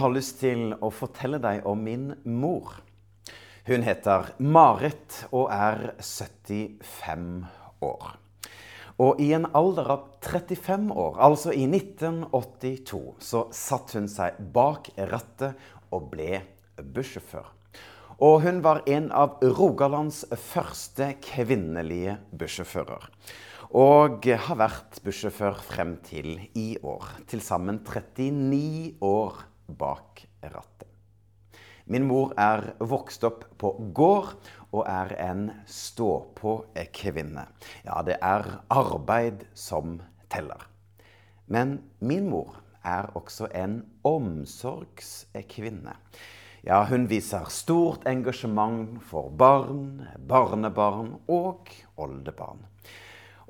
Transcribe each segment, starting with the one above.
Jeg har lyst til å fortelle deg om min mor. Hun heter Marit og er 75 år. Og i en alder av 35 år, altså i 1982, så satte hun seg bak rattet og ble bussjåfør. Og hun var en av Rogalands første kvinnelige bussjåfører. Og har vært bussjåfør frem til i år. Til sammen 39 år bak rattet. Min mor er vokst opp på gård og er en stå-på-kvinne. Ja, det er arbeid som teller. Men min mor er også en omsorgskvinne. Ja, hun viser stort engasjement for barn, barnebarn og oldebarn.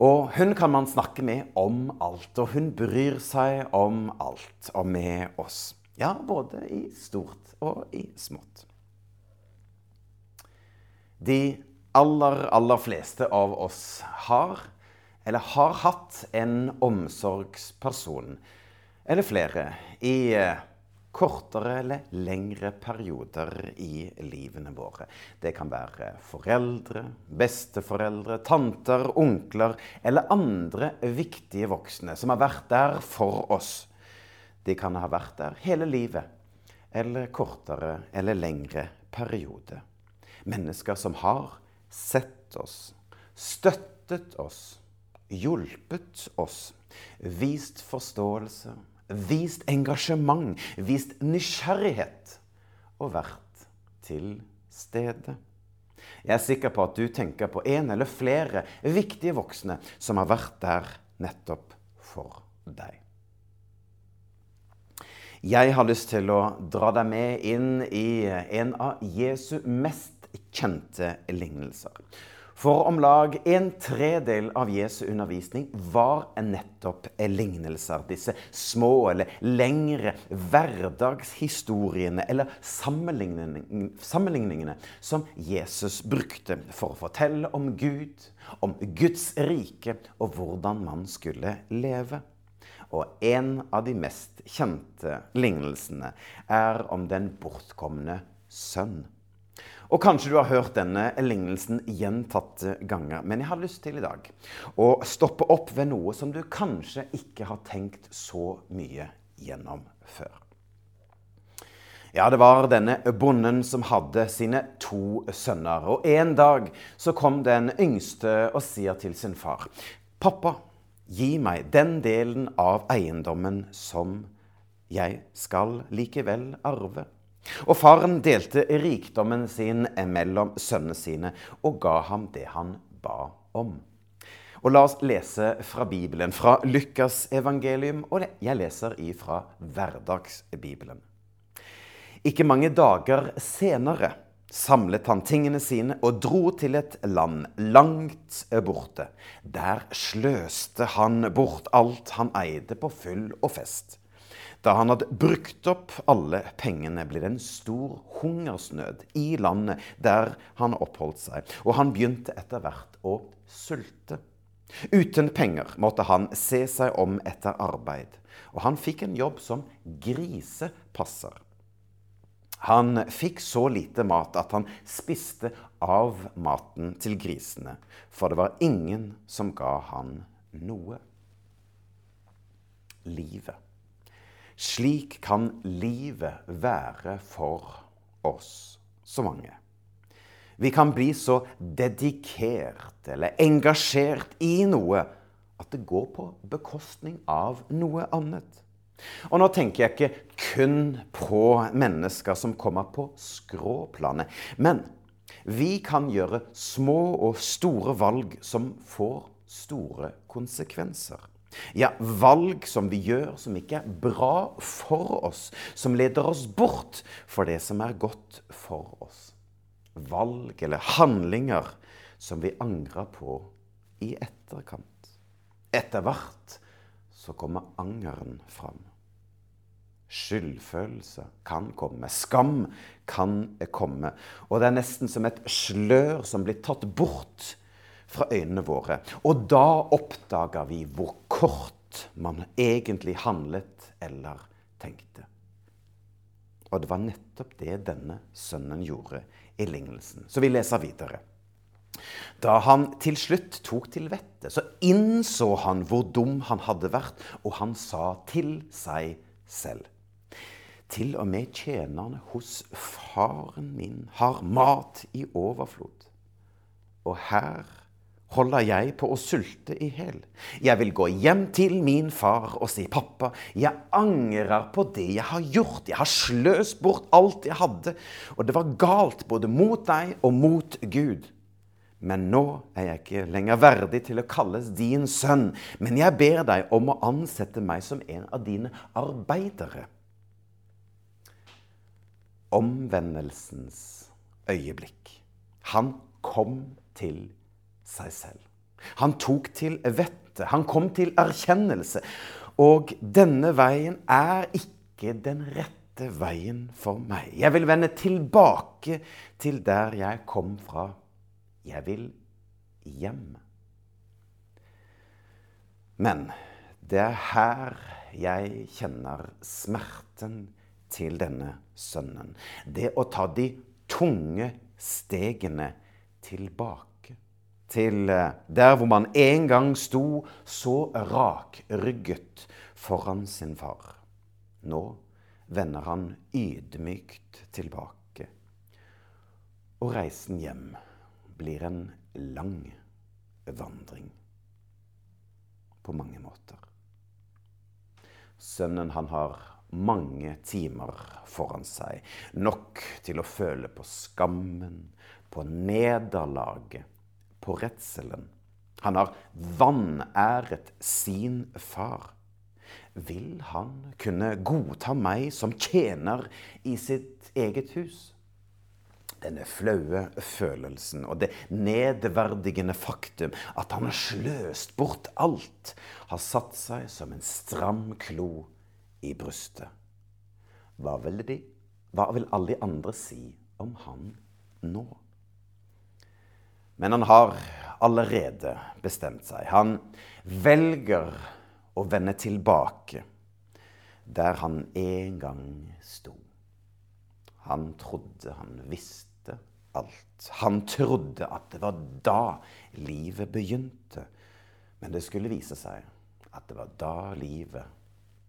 Og hun kan man snakke med om alt, og hun bryr seg om alt og med oss. Ja, både i stort og i smått. De aller, aller fleste av oss har, eller har hatt, en omsorgsperson, eller flere, i kortere eller lengre perioder i livene våre. Det kan være foreldre, besteforeldre, tanter, onkler eller andre viktige voksne som har vært der for oss. De kan ha vært der hele livet, eller kortere eller lengre periode. Mennesker som har sett oss, støttet oss, hjulpet oss, vist forståelse, vist engasjement, vist nysgjerrighet og vært til stede. Jeg er sikker på at du tenker på en eller flere viktige voksne som har vært der nettopp for deg. Jeg har lyst til å dra deg med inn i en av Jesu mest kjente lignelser. For om lag en tredel av Jesu undervisning var nettopp lignelser. Disse små eller lengre hverdagshistoriene eller sammenligningene som Jesus brukte for å fortelle om Gud, om Guds rike og hvordan man skulle leve. Og en av de mest kjente lignelsene er om den bortkomne sønn. Og kanskje du har hørt denne lignelsen gjentatte ganger. Men jeg har lyst til i dag å stoppe opp ved noe som du kanskje ikke har tenkt så mye gjennom før. Ja, det var denne bonden som hadde sine to sønner. Og en dag så kom den yngste og sier til sin far, 'Pappa, gi meg den delen av eiendommen som jeg skal likevel arve.' Og faren delte rikdommen sin mellom sønnene sine og ga ham det han ba om. Og La oss lese fra Bibelen, fra Lukas evangelium, og jeg leser ifra Hverdagsbibelen. Ikke mange dager senere samlet han tingene sine og dro til et land langt borte. Der sløste han bort alt han eide på full og fest. Da han hadde brukt opp alle pengene, ble det en stor hungersnød i landet der han oppholdt seg, og han begynte etter hvert å sulte. Uten penger måtte han se seg om etter arbeid, og han fikk en jobb som grisepasser. Han fikk så lite mat at han spiste av maten til grisene, for det var ingen som ga han noe. Livet. Slik kan livet være for oss, så mange. Vi kan bli så dedikert eller engasjert i noe at det går på bekostning av noe annet. Og nå tenker jeg ikke kun på mennesker som kommer på skråplanet. Men vi kan gjøre små og store valg som får store konsekvenser. Ja, valg som vi gjør som ikke er bra for oss, som leder oss bort for det som er godt for oss. Valg eller handlinger som vi angrer på i etterkant. Etter hvert så kommer angeren fram. Skyldfølelse kan komme, skam kan komme. Og det er nesten som et slør som blir tatt bort fra øynene våre. Og da oppdager vi hvor kort man egentlig handlet eller tenkte. Og det var nettopp det denne sønnen gjorde i lignelsen. Så vi leser videre. Da han til slutt tok til vettet, så innså han hvor dum han hadde vært, og han sa til seg selv. Til og med tjenerne hos faren min har mat i overflod. Og her holder jeg på å sulte i hjel. Jeg vil gå hjem til min far og si, 'Pappa, jeg angrer på det jeg har gjort.' 'Jeg har sløst bort alt jeg hadde, og det var galt både mot deg og mot Gud.' Men nå er jeg ikke lenger verdig til å kalles din sønn, men jeg ber deg om å ansette meg som en av dine arbeidere. Omvendelsens øyeblikk. Han kom til seg selv. Han tok til vettet. Han kom til erkjennelse. Og denne veien er ikke den rette veien for meg. Jeg vil vende tilbake til der jeg kom fra. Jeg vil hjem. Men det er her jeg kjenner smerten til denne sønnen. Det å ta de tunge stegene tilbake til eh, der hvor man en gang sto så rakrygget foran sin far. Nå vender han ydmykt tilbake. Og reisen hjem blir en lang vandring. På mange måter. Sønnen, han har mange timer foran seg. Nok til å føle på skammen, på nederlaget på redselen. Han har vanæret sin far. Vil han kunne godta meg som tjener i sitt eget hus? Denne flaue følelsen og det nedverdigende faktum at han har sløst bort alt, har satt seg som en stram klo i brystet. Hva vil de, hva vil alle de andre si om han nå? Men han har allerede bestemt seg. Han velger å vende tilbake der han en gang sto. Han trodde han visste alt. Han trodde at det var da livet begynte. Men det skulle vise seg at det var da livet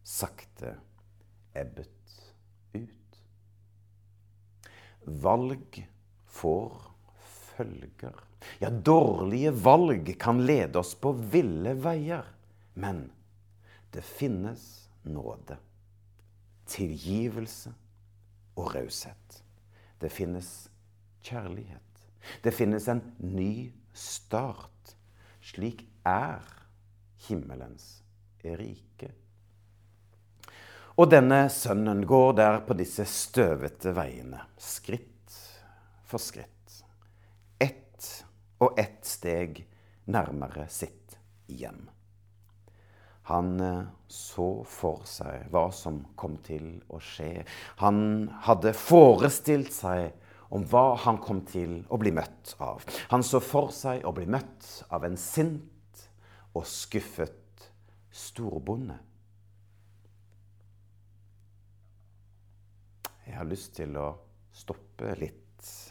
sakte ebbet ut. Valg får følger. Ja, dårlige valg kan lede oss på ville veier. Men det finnes nåde, tilgivelse og raushet. Det finnes kjærlighet. Det finnes en ny start. Slik er himmelens rike. Og denne sønnen går der på disse støvete veiene, skritt for skritt og ett steg nærmere sitt hjem. Han eh, så for seg hva som kom til å skje. Han hadde forestilt seg om hva han kom til å bli møtt av. Han så for seg å bli møtt av en sint og skuffet storbonde. Jeg har lyst til å stoppe litt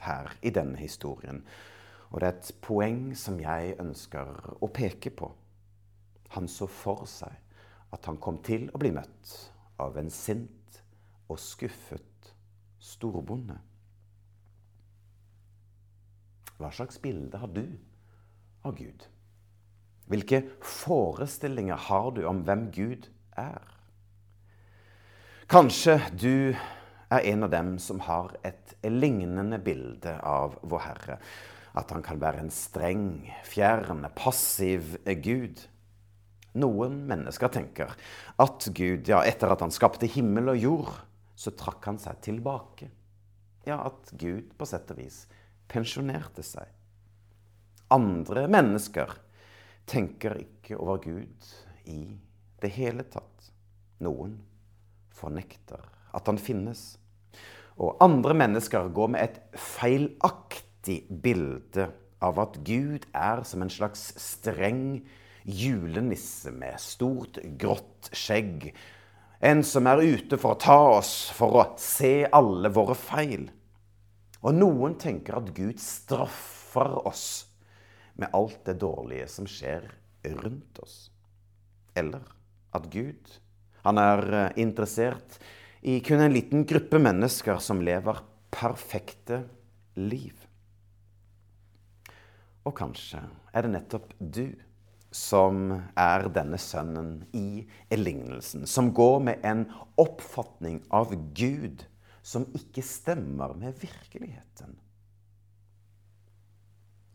her i denne historien og det er et poeng som jeg ønsker å peke på. Han så for seg at han kom til å bli møtt av en sint og skuffet storbonde. Hva slags bilde har du av Gud? Hvilke forestillinger har du om hvem Gud er? Kanskje du er en av dem som har et lignende bilde av Vår Herre at han kan være en streng, fjern, passiv Gud. Noen mennesker tenker at Gud, ja, etter at han skapte himmel og jord, så trakk han seg tilbake. Ja, at Gud på sett og vis pensjonerte seg. Andre mennesker tenker ikke over Gud i det hele tatt. Noen fornekter at han finnes. Og andre mennesker går med et feilaktig bilde av at Gud er som en slags streng julenisse med stort, grått skjegg. En som er ute for å ta oss, for å se alle våre feil. Og noen tenker at Gud straffer oss med alt det dårlige som skjer rundt oss. Eller at Gud han er interessert interessert i kun en liten gruppe mennesker som lever perfekte liv. Og kanskje er det nettopp du som er denne sønnen i lignelsen, som går med en oppfatning av Gud som ikke stemmer med virkeligheten.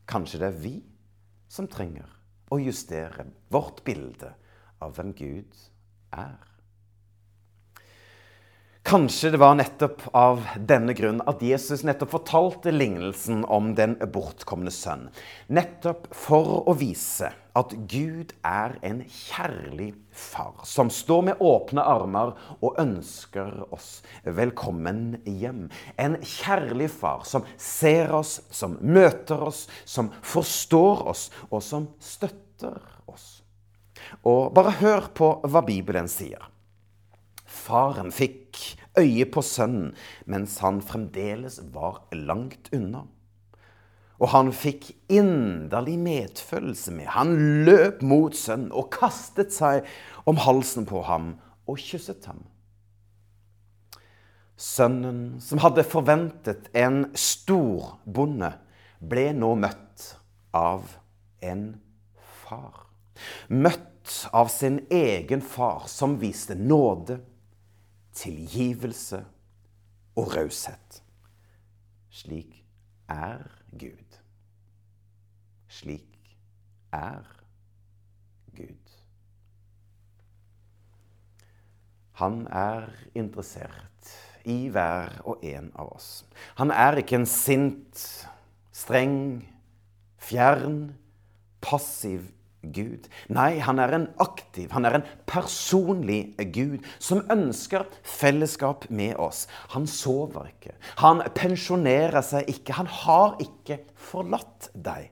Kanskje det er vi som trenger å justere vårt bilde av hvem Gud er. Kanskje det var nettopp av denne grunn at Jesus nettopp fortalte lignelsen om den bortkomne sønn. Nettopp for å vise at Gud er en kjærlig far som står med åpne armer og ønsker oss velkommen hjem. En kjærlig far som ser oss, som møter oss, som forstår oss, og som støtter oss. Og bare hør på hva Bibelen sier. Faren fikk øye på sønnen mens han fremdeles var langt unna. Og han fikk inderlig medfølelse med. Han løp mot sønnen og kastet seg om halsen på ham og kysset ham. Sønnen, som hadde forventet en storbonde, ble nå møtt av en far. Møtt av sin egen far, som viste nåde tilgivelse og raushet. Slik er Gud. Slik er Gud. Han er interessert i hver og en av oss. Han er ikke en sint, streng, fjern, passiv Gud. Nei, han er en aktiv, han er en personlig Gud som ønsker fellesskap med oss. Han sover ikke, han pensjonerer seg ikke, han har ikke forlatt deg.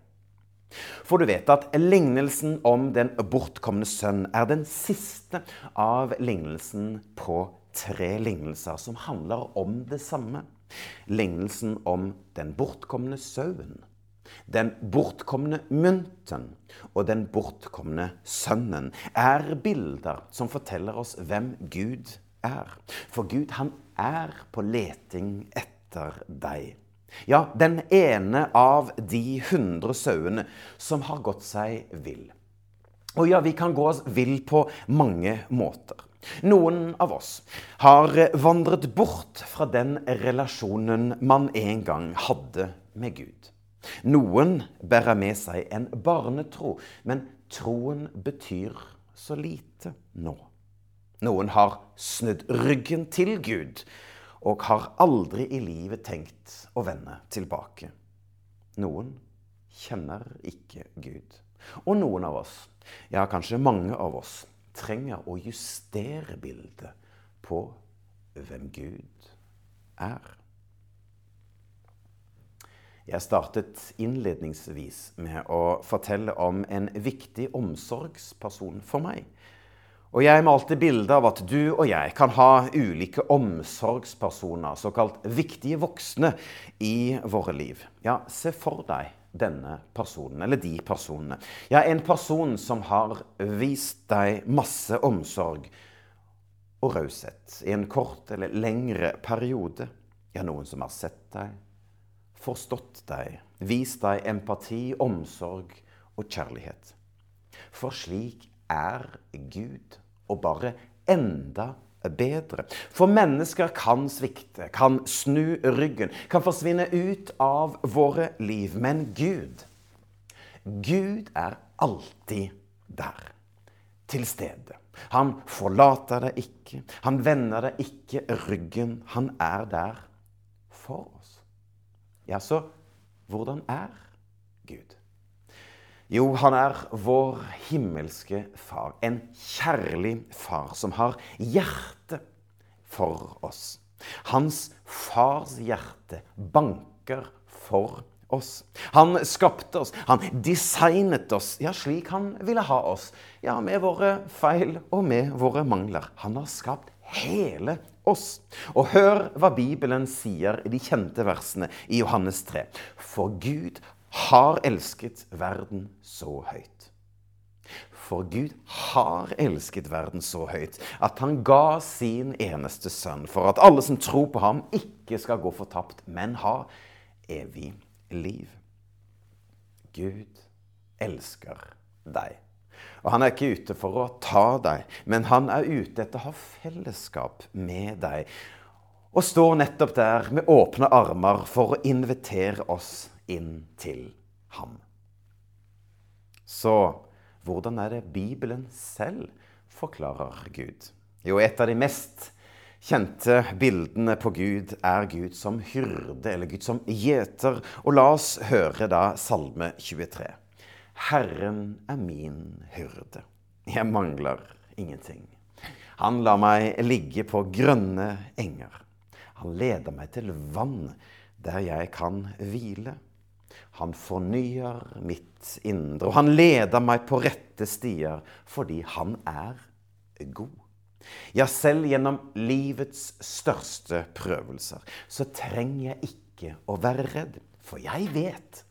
For du vet at lignelsen om den bortkomne sønn er den siste av lignelsen på tre lignelser som handler om det samme. Lignelsen om den bortkomne sauen den bortkomne mynten og den bortkomne sønnen er bilder som forteller oss hvem Gud er. For Gud, han er på leting etter deg. Ja, den ene av de hundre sauene som har gått seg vill. Og ja, vi kan gå oss vill på mange måter. Noen av oss har vandret bort fra den relasjonen man en gang hadde med Gud. Noen bærer med seg en barnetro, men troen betyr så lite nå. Noen har snudd ryggen til Gud og har aldri i livet tenkt å vende tilbake. Noen kjenner ikke Gud. Og noen av oss, ja kanskje mange av oss, trenger å justere bildet på hvem Gud er. Jeg startet innledningsvis med å fortelle om en viktig omsorgsperson for meg. Og jeg malte bilde av at du og jeg kan ha ulike omsorgspersoner, såkalt viktige voksne, i våre liv. Ja, se for deg denne personen, eller de personene. Ja, en person som har vist deg masse omsorg og raushet i en kort eller lengre periode. Ja, noen som har sett deg, forstått deg, vist deg empati, omsorg og kjærlighet. For slik er Gud, og bare enda bedre. For mennesker kan svikte, kan snu ryggen, kan forsvinne ut av våre liv. Men Gud, Gud er alltid der. Til stede. Han forlater deg ikke. Han vender deg ikke ryggen. Han er der for oss. Ja, så hvordan er Gud? Jo, han er vår himmelske far. En kjærlig far som har hjerte for oss. Hans fars hjerte banker for oss. Han skapte oss, han designet oss ja, slik han ville ha oss. Ja, med våre feil og med våre mangler. Han har skapt hele oss. Og hør hva Bibelen sier i de kjente versene i Johannes 3. For Gud har elsket verden så høyt. For Gud har elsket verden så høyt at han ga sin eneste sønn for at alle som tror på ham, ikke skal gå fortapt, men ha evig liv. Gud elsker deg. Og han er ikke ute for å ta deg, men han er ute etter å ha fellesskap med deg. Og står nettopp der med åpne armer for å invitere oss inn til ham. Så hvordan er det Bibelen selv forklarer Gud? Jo, et av de mest kjente bildene på Gud er Gud som hyrde, eller Gud som gjeter. Og la oss høre da Salme 23. Herren er min hyrde. Jeg mangler ingenting. Han lar meg ligge på grønne enger. Han leder meg til vann der jeg kan hvile. Han fornyer mitt indre, og han leder meg på rette stier fordi han er god. Ja, selv gjennom livets største prøvelser så trenger jeg ikke å være redd, for jeg vet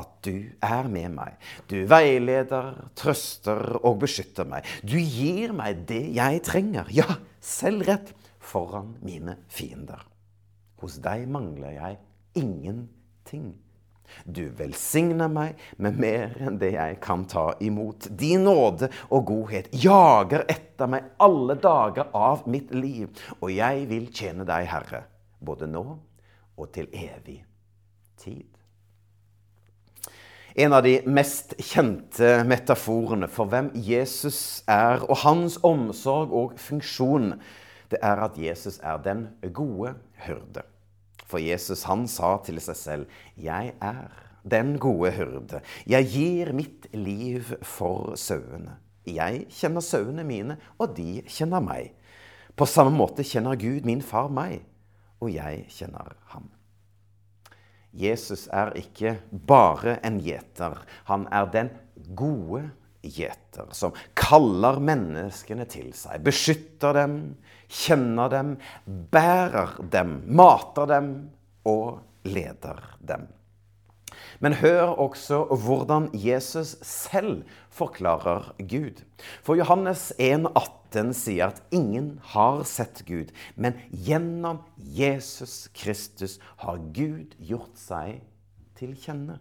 at du er med meg. Du veileder, trøster og beskytter meg. Du gir meg det jeg trenger, ja, selv rett foran mine fiender. Hos deg mangler jeg ingenting. Du velsigner meg med mer enn det jeg kan ta imot. Din nåde og godhet jager etter meg alle dager av mitt liv, og jeg vil tjene deg, Herre, både nå og til evig tid. En av de mest kjente metaforene for hvem Jesus er, og hans omsorg og funksjon, det er at Jesus er den gode hyrde. For Jesus han sa til seg selv, 'Jeg er den gode hyrde. Jeg gir mitt liv for sauene.' Jeg kjenner sauene mine, og de kjenner meg. På samme måte kjenner Gud min far meg, og jeg kjenner ham. Jesus er ikke bare en gjeter. Han er den gode gjeter som kaller menneskene til seg, beskytter dem, kjenner dem, bærer dem, mater dem og leder dem. Men hør også hvordan Jesus selv forklarer Gud. For Johannes 1, 18 sier at ingen har sett Gud, men gjennom Jesus Kristus har Gud gjort seg til kjenne.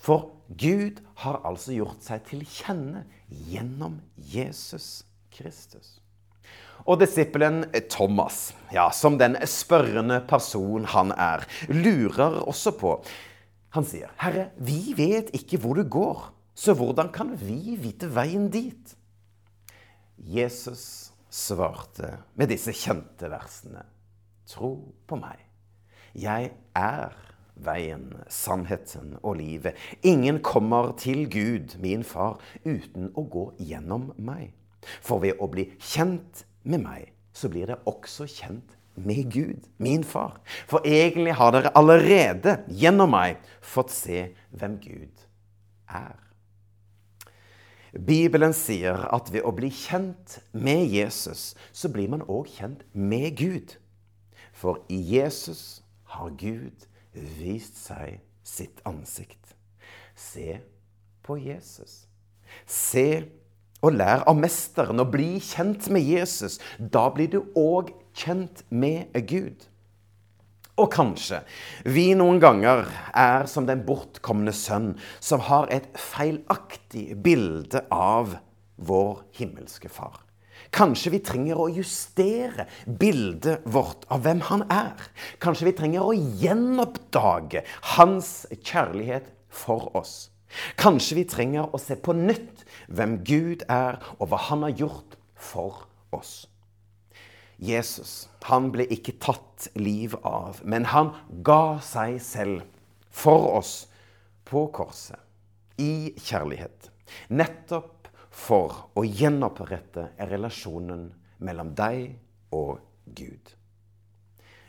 For Gud har altså gjort seg til kjenne gjennom Jesus Kristus. Og disippelen Thomas, ja, som den spørrende person han er, lurer også på Han sier, 'Herre, vi vet ikke hvor du går, så hvordan kan vi vite veien dit?' Jesus svarte med disse kjente versene. Tro på meg. Jeg er veien, sannheten og livet. Ingen kommer til Gud, min far, uten å gå gjennom meg. For ved å bli kjent med meg, så blir det også kjent med Gud, min far. For egentlig har dere allerede gjennom meg fått se hvem Gud er. Bibelen sier at ved å bli kjent med Jesus, så blir man òg kjent med Gud. For i Jesus har Gud vist seg sitt ansikt. Se på Jesus. Se og lær av mesteren og bli kjent med Jesus. Da blir du òg kjent med Gud. Og kanskje vi noen ganger er som den bortkomne sønn som har et feilaktig bilde av vår himmelske far. Kanskje vi trenger å justere bildet vårt av hvem han er. Kanskje vi trenger å gjenoppdage hans kjærlighet for oss. Kanskje vi trenger å se på nytt hvem Gud er, og hva han har gjort for oss. Jesus han ble ikke tatt liv av, men han ga seg selv for oss på korset, i kjærlighet. Nettopp for å gjenopprette relasjonen mellom deg og Gud.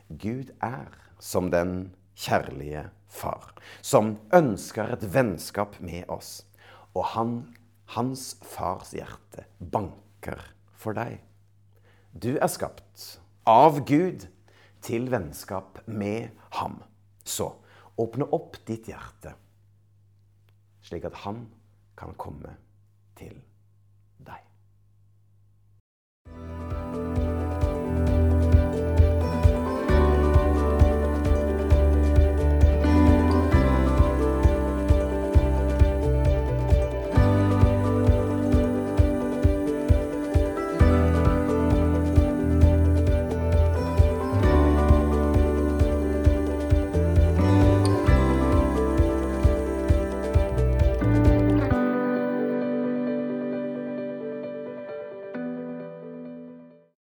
Gud er som den kjærlige far, som ønsker et vennskap med oss. Og han, hans fars hjerte banker for deg. Du er skapt av Gud til vennskap med ham. Så åpne opp ditt hjerte, slik at han kan komme til deg.